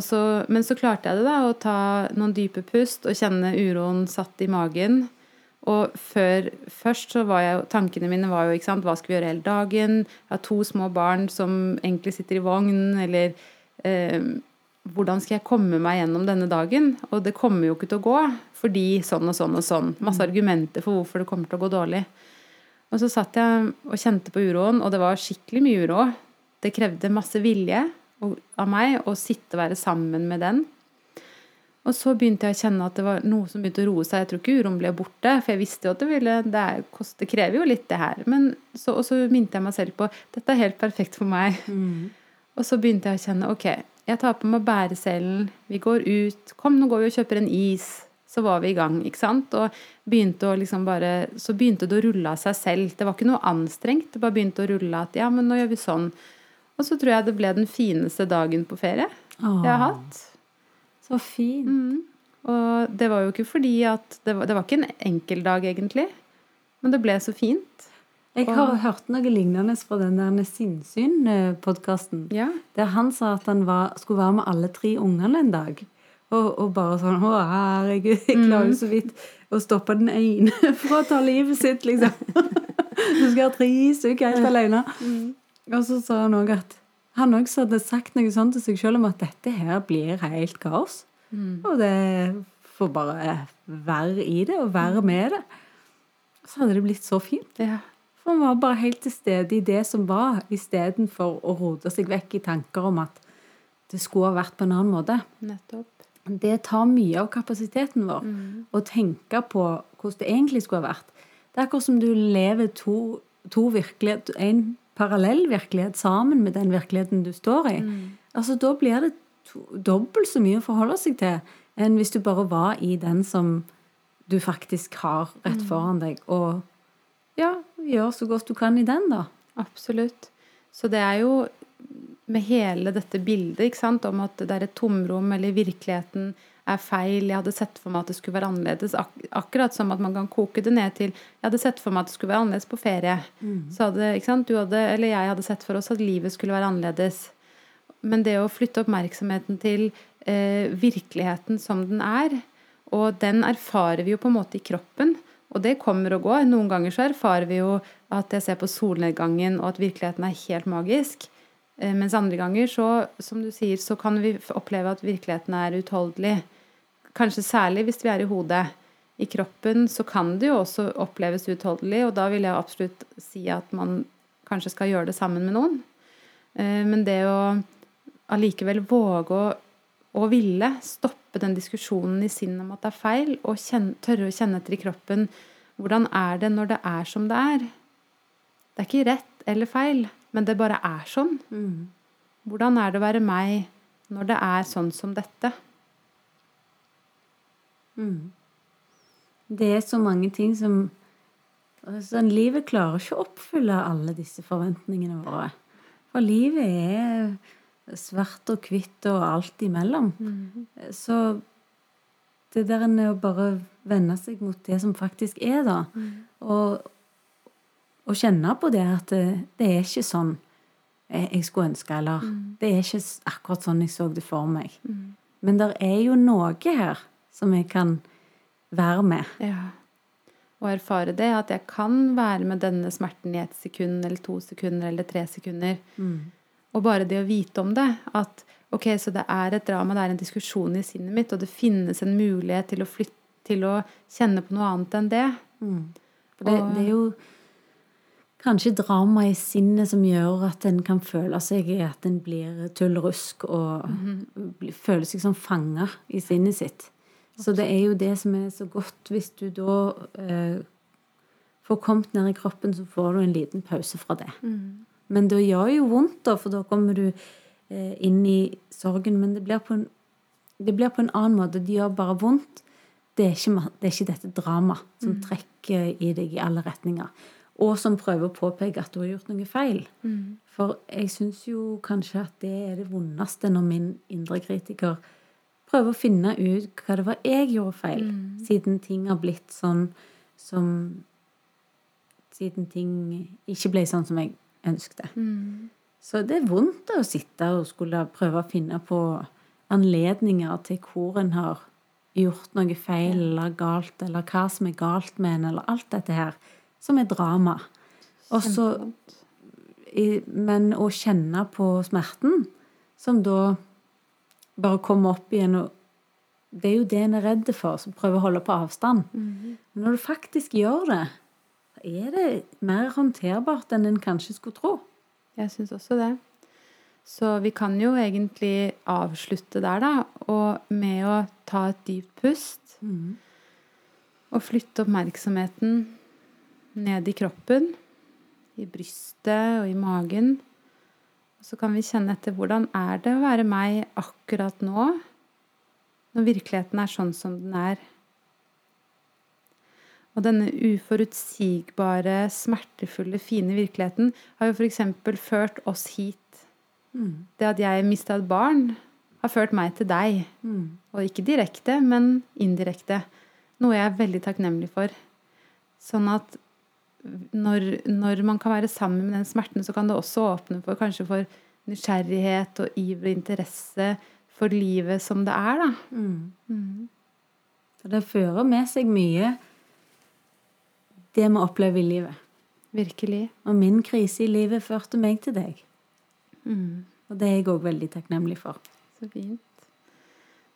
Så, men så klarte jeg det, da, å ta noen dype pust og kjenne uroen satt i magen. Og før, først så var jeg Tankene mine var jo ikke sant, hva skal vi gjøre hele dagen? Jeg har to små barn som egentlig sitter i vogn, eller eh, Hvordan skal jeg komme meg gjennom denne dagen? Og det kommer jo ikke til å gå, fordi sånn og sånn og sånn. Masse argumenter for hvorfor det kommer til å gå dårlig. Og så satt jeg og kjente på uroen, og det var skikkelig mye uro. Det krevde masse vilje av meg å sitte og være sammen med den. Og så begynte jeg å kjenne at det var noe som begynte å roe seg. Jeg tror ikke uroen ble borte, for jeg visste jo at det ville Det, er, det krever jo litt, det her. Men så, og så minte jeg meg selv på dette er helt perfekt for meg. Og så begynte jeg å kjenne ok, jeg tar på meg bæreselen, vi går ut. Kom, nå går vi og kjøper en is. Så var vi i gang, ikke sant. Og begynte å liksom bare Så begynte det å rulle av seg selv. Det var ikke noe anstrengt. Det bare begynte å rulle at ja, men nå gjør vi sånn. Og så tror jeg det ble den fineste dagen på ferie Åh, jeg har hatt. Så fint. Mm. Og det var jo ikke fordi at Det var, det var ikke en enkel dag, egentlig. Men det ble så fint. Jeg har hørt noe lignende fra den der Sinnsyn-podkasten. Ja. Der han sa at han var, skulle være med alle tre ungene en dag. Og, og bare sånn Å, herregud, jeg klarer jo så vidt å stoppe den ene fra å ta livet sitt, liksom. Du skal ha tre stykker helt alene. Og så sa han òg at han også hadde sagt noe sånt til seg sjøl om at dette her blir helt kaos. Og det får bare være i det, og være med det. Så hadde det blitt så fint. ja. For han var bare helt til stede i det som var, istedenfor å rote seg vekk i tanker om at det skulle ha vært på en annen måte. Nettopp. Det tar mye av kapasiteten vår å tenke på hvordan det egentlig skulle ha vært. Det er akkurat som du lever to, to virkeligheter. en parallell virkelighet sammen med den virkeligheten du står i. Altså, da blir det dobbelt så mye å forholde seg til enn hvis du bare var i den som du faktisk har rett foran deg. Og ja, gjør så godt du kan i den, da. Absolutt. Så det er jo med hele dette bildet ikke sant, om at det er et tomrom, eller virkeligheten er feil. Jeg hadde sett for meg at det skulle være annerledes. Ak akkurat som at man kan koke det ned til Jeg hadde sett for meg at det skulle være annerledes på ferie. Så hadde, hadde, eller jeg hadde sett for oss at livet skulle være annerledes. Men det å flytte oppmerksomheten til eh, virkeligheten som den er, og den erfarer vi jo på en måte i kroppen. Og det kommer og går. Noen ganger så erfarer vi jo at jeg ser på solnedgangen, og at virkeligheten er helt magisk. Eh, Mens andre ganger, så, som du sier, så kan vi oppleve at virkeligheten er utholdelig. Kanskje særlig hvis vi er i hodet. I kroppen så kan det jo også oppleves utholdelig, og da vil jeg absolutt si at man kanskje skal gjøre det sammen med noen. Eh, Men det å allikevel våge å, å ville stoppe den diskusjonen i sinnet om at det er feil, og kjenne, tørre å kjenne etter i kroppen hvordan er det når det er som det er? Det er ikke rett eller feil, men det bare er sånn. Hvordan er det å være meg når det er sånn som dette? Det er så mange ting som sånn, Livet klarer ikke å oppfylle alle disse forventningene våre. For livet er svart og hvitt og alt imellom. Så det der å bare vende seg mot det som faktisk er, da, og, og kjenne på det at det, det er ikke sånn jeg, skulle ønske, eller det er ikke akkurat sånn jeg så det for meg. Men det er jo noe her som jeg kan være med. Ja. Og erfare det, at jeg kan være med denne smerten i ett sekund eller to sekunder eller tre sekunder. Og bare det å vite om det, at ok, så det er et drama, det er en diskusjon i sinnet mitt, og det finnes en mulighet til å flytte, til å kjenne på noe annet enn det. For det, det er jo kanskje drama i sinnet som gjør at en kan føle seg at en blir tullrusk og blir- føler seg som fanga i sinnet sitt. Så det er jo det som er så godt, hvis du da eh, får kommet ned i kroppen, så får du en liten pause fra det. Men det gjør jo vondt, da, for da kommer du eh, inn i sorgen. Men det blir, på en, det blir på en annen måte. Det gjør bare vondt. Det er ikke, det er ikke dette dramaet som trekker i deg i alle retninger. Og som prøver å påpeke at du har gjort noe feil. For jeg syns jo kanskje at det er det vondeste når min indre kritiker prøver å finne ut hva det var jeg gjorde feil, siden ting har blitt sånn som Siden ting ikke ble sånn som jeg ønskte. Så det er vondt å sitte og skulle prøve å finne på anledninger til hvor en har gjort noe feil eller galt, eller hva som er galt med en, eller alt dette her, som er drama. Og så Men å kjenne på smerten, som da bare komme opp igjen og Det er jo det en er redd for, som prøver å holde på avstand. Men når du faktisk gjør det, så er det mer håndterbart enn en kanskje skulle tro. Jeg syns også det. Så vi kan jo egentlig avslutte der, da, og med å ta et dypt pust. Og flytte oppmerksomheten ned i kroppen, i brystet og i magen. Så kan vi kjenne etter hvordan er det å være meg akkurat nå, når virkeligheten er sånn som den er. Og denne uforutsigbare, smertefulle, fine virkeligheten har jo f.eks. ført oss hit. Det at jeg mista et barn, har ført meg til deg. Og ikke direkte, men indirekte. Noe jeg er veldig takknemlig for. Sånn at når, når man kan være sammen med den smerten, så kan det også åpne for kanskje for nysgjerrighet og iver og interesse for livet som det er, da. For det fører med seg mye det vi opplever i livet. Virkelig. Og min krise i livet førte meg til deg. Og det er jeg òg veldig takknemlig for. Så fint.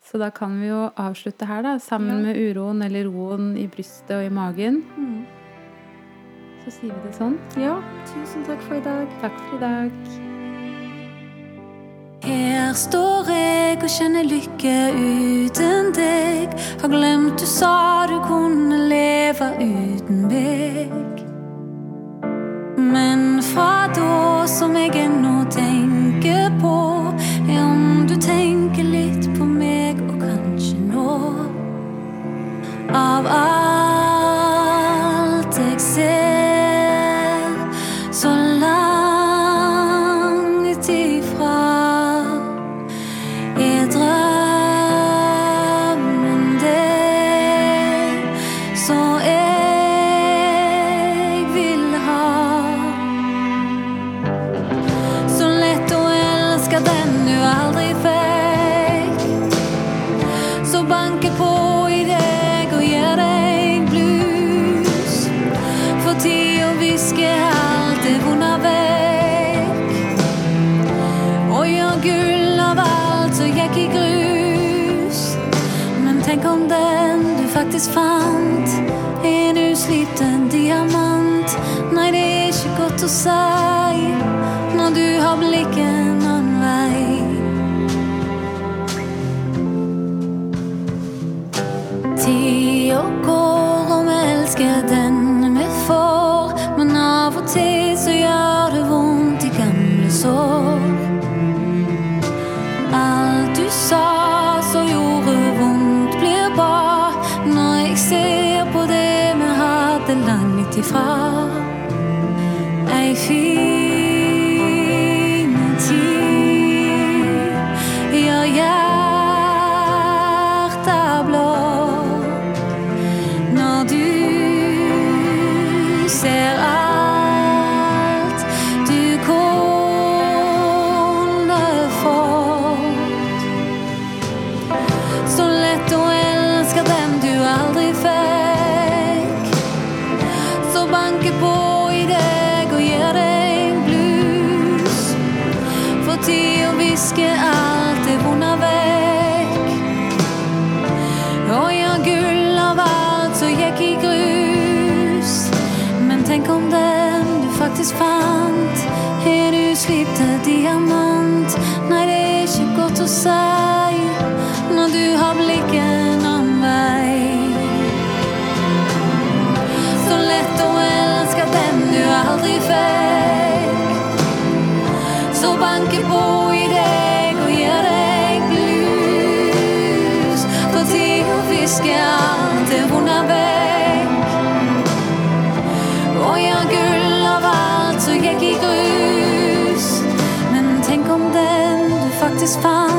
Så da kan vi jo avslutte her, da. Sammen med uroen eller roen i brystet og i magen. Så sier vi det sånn. Ja, tusen takk for i dag. Takk for i dag. Her står jeg og kjenner lykke uten deg. Har glemt du sa du kunne leve uten meg. Men fra da som jeg ennå tenker på, er om du tenker litt på meg og kanskje nå. Av alt Ei fin skal det vonde vekk. Og jeg gull av alt, så gikk i grus. Men tenk om den du faktisk fant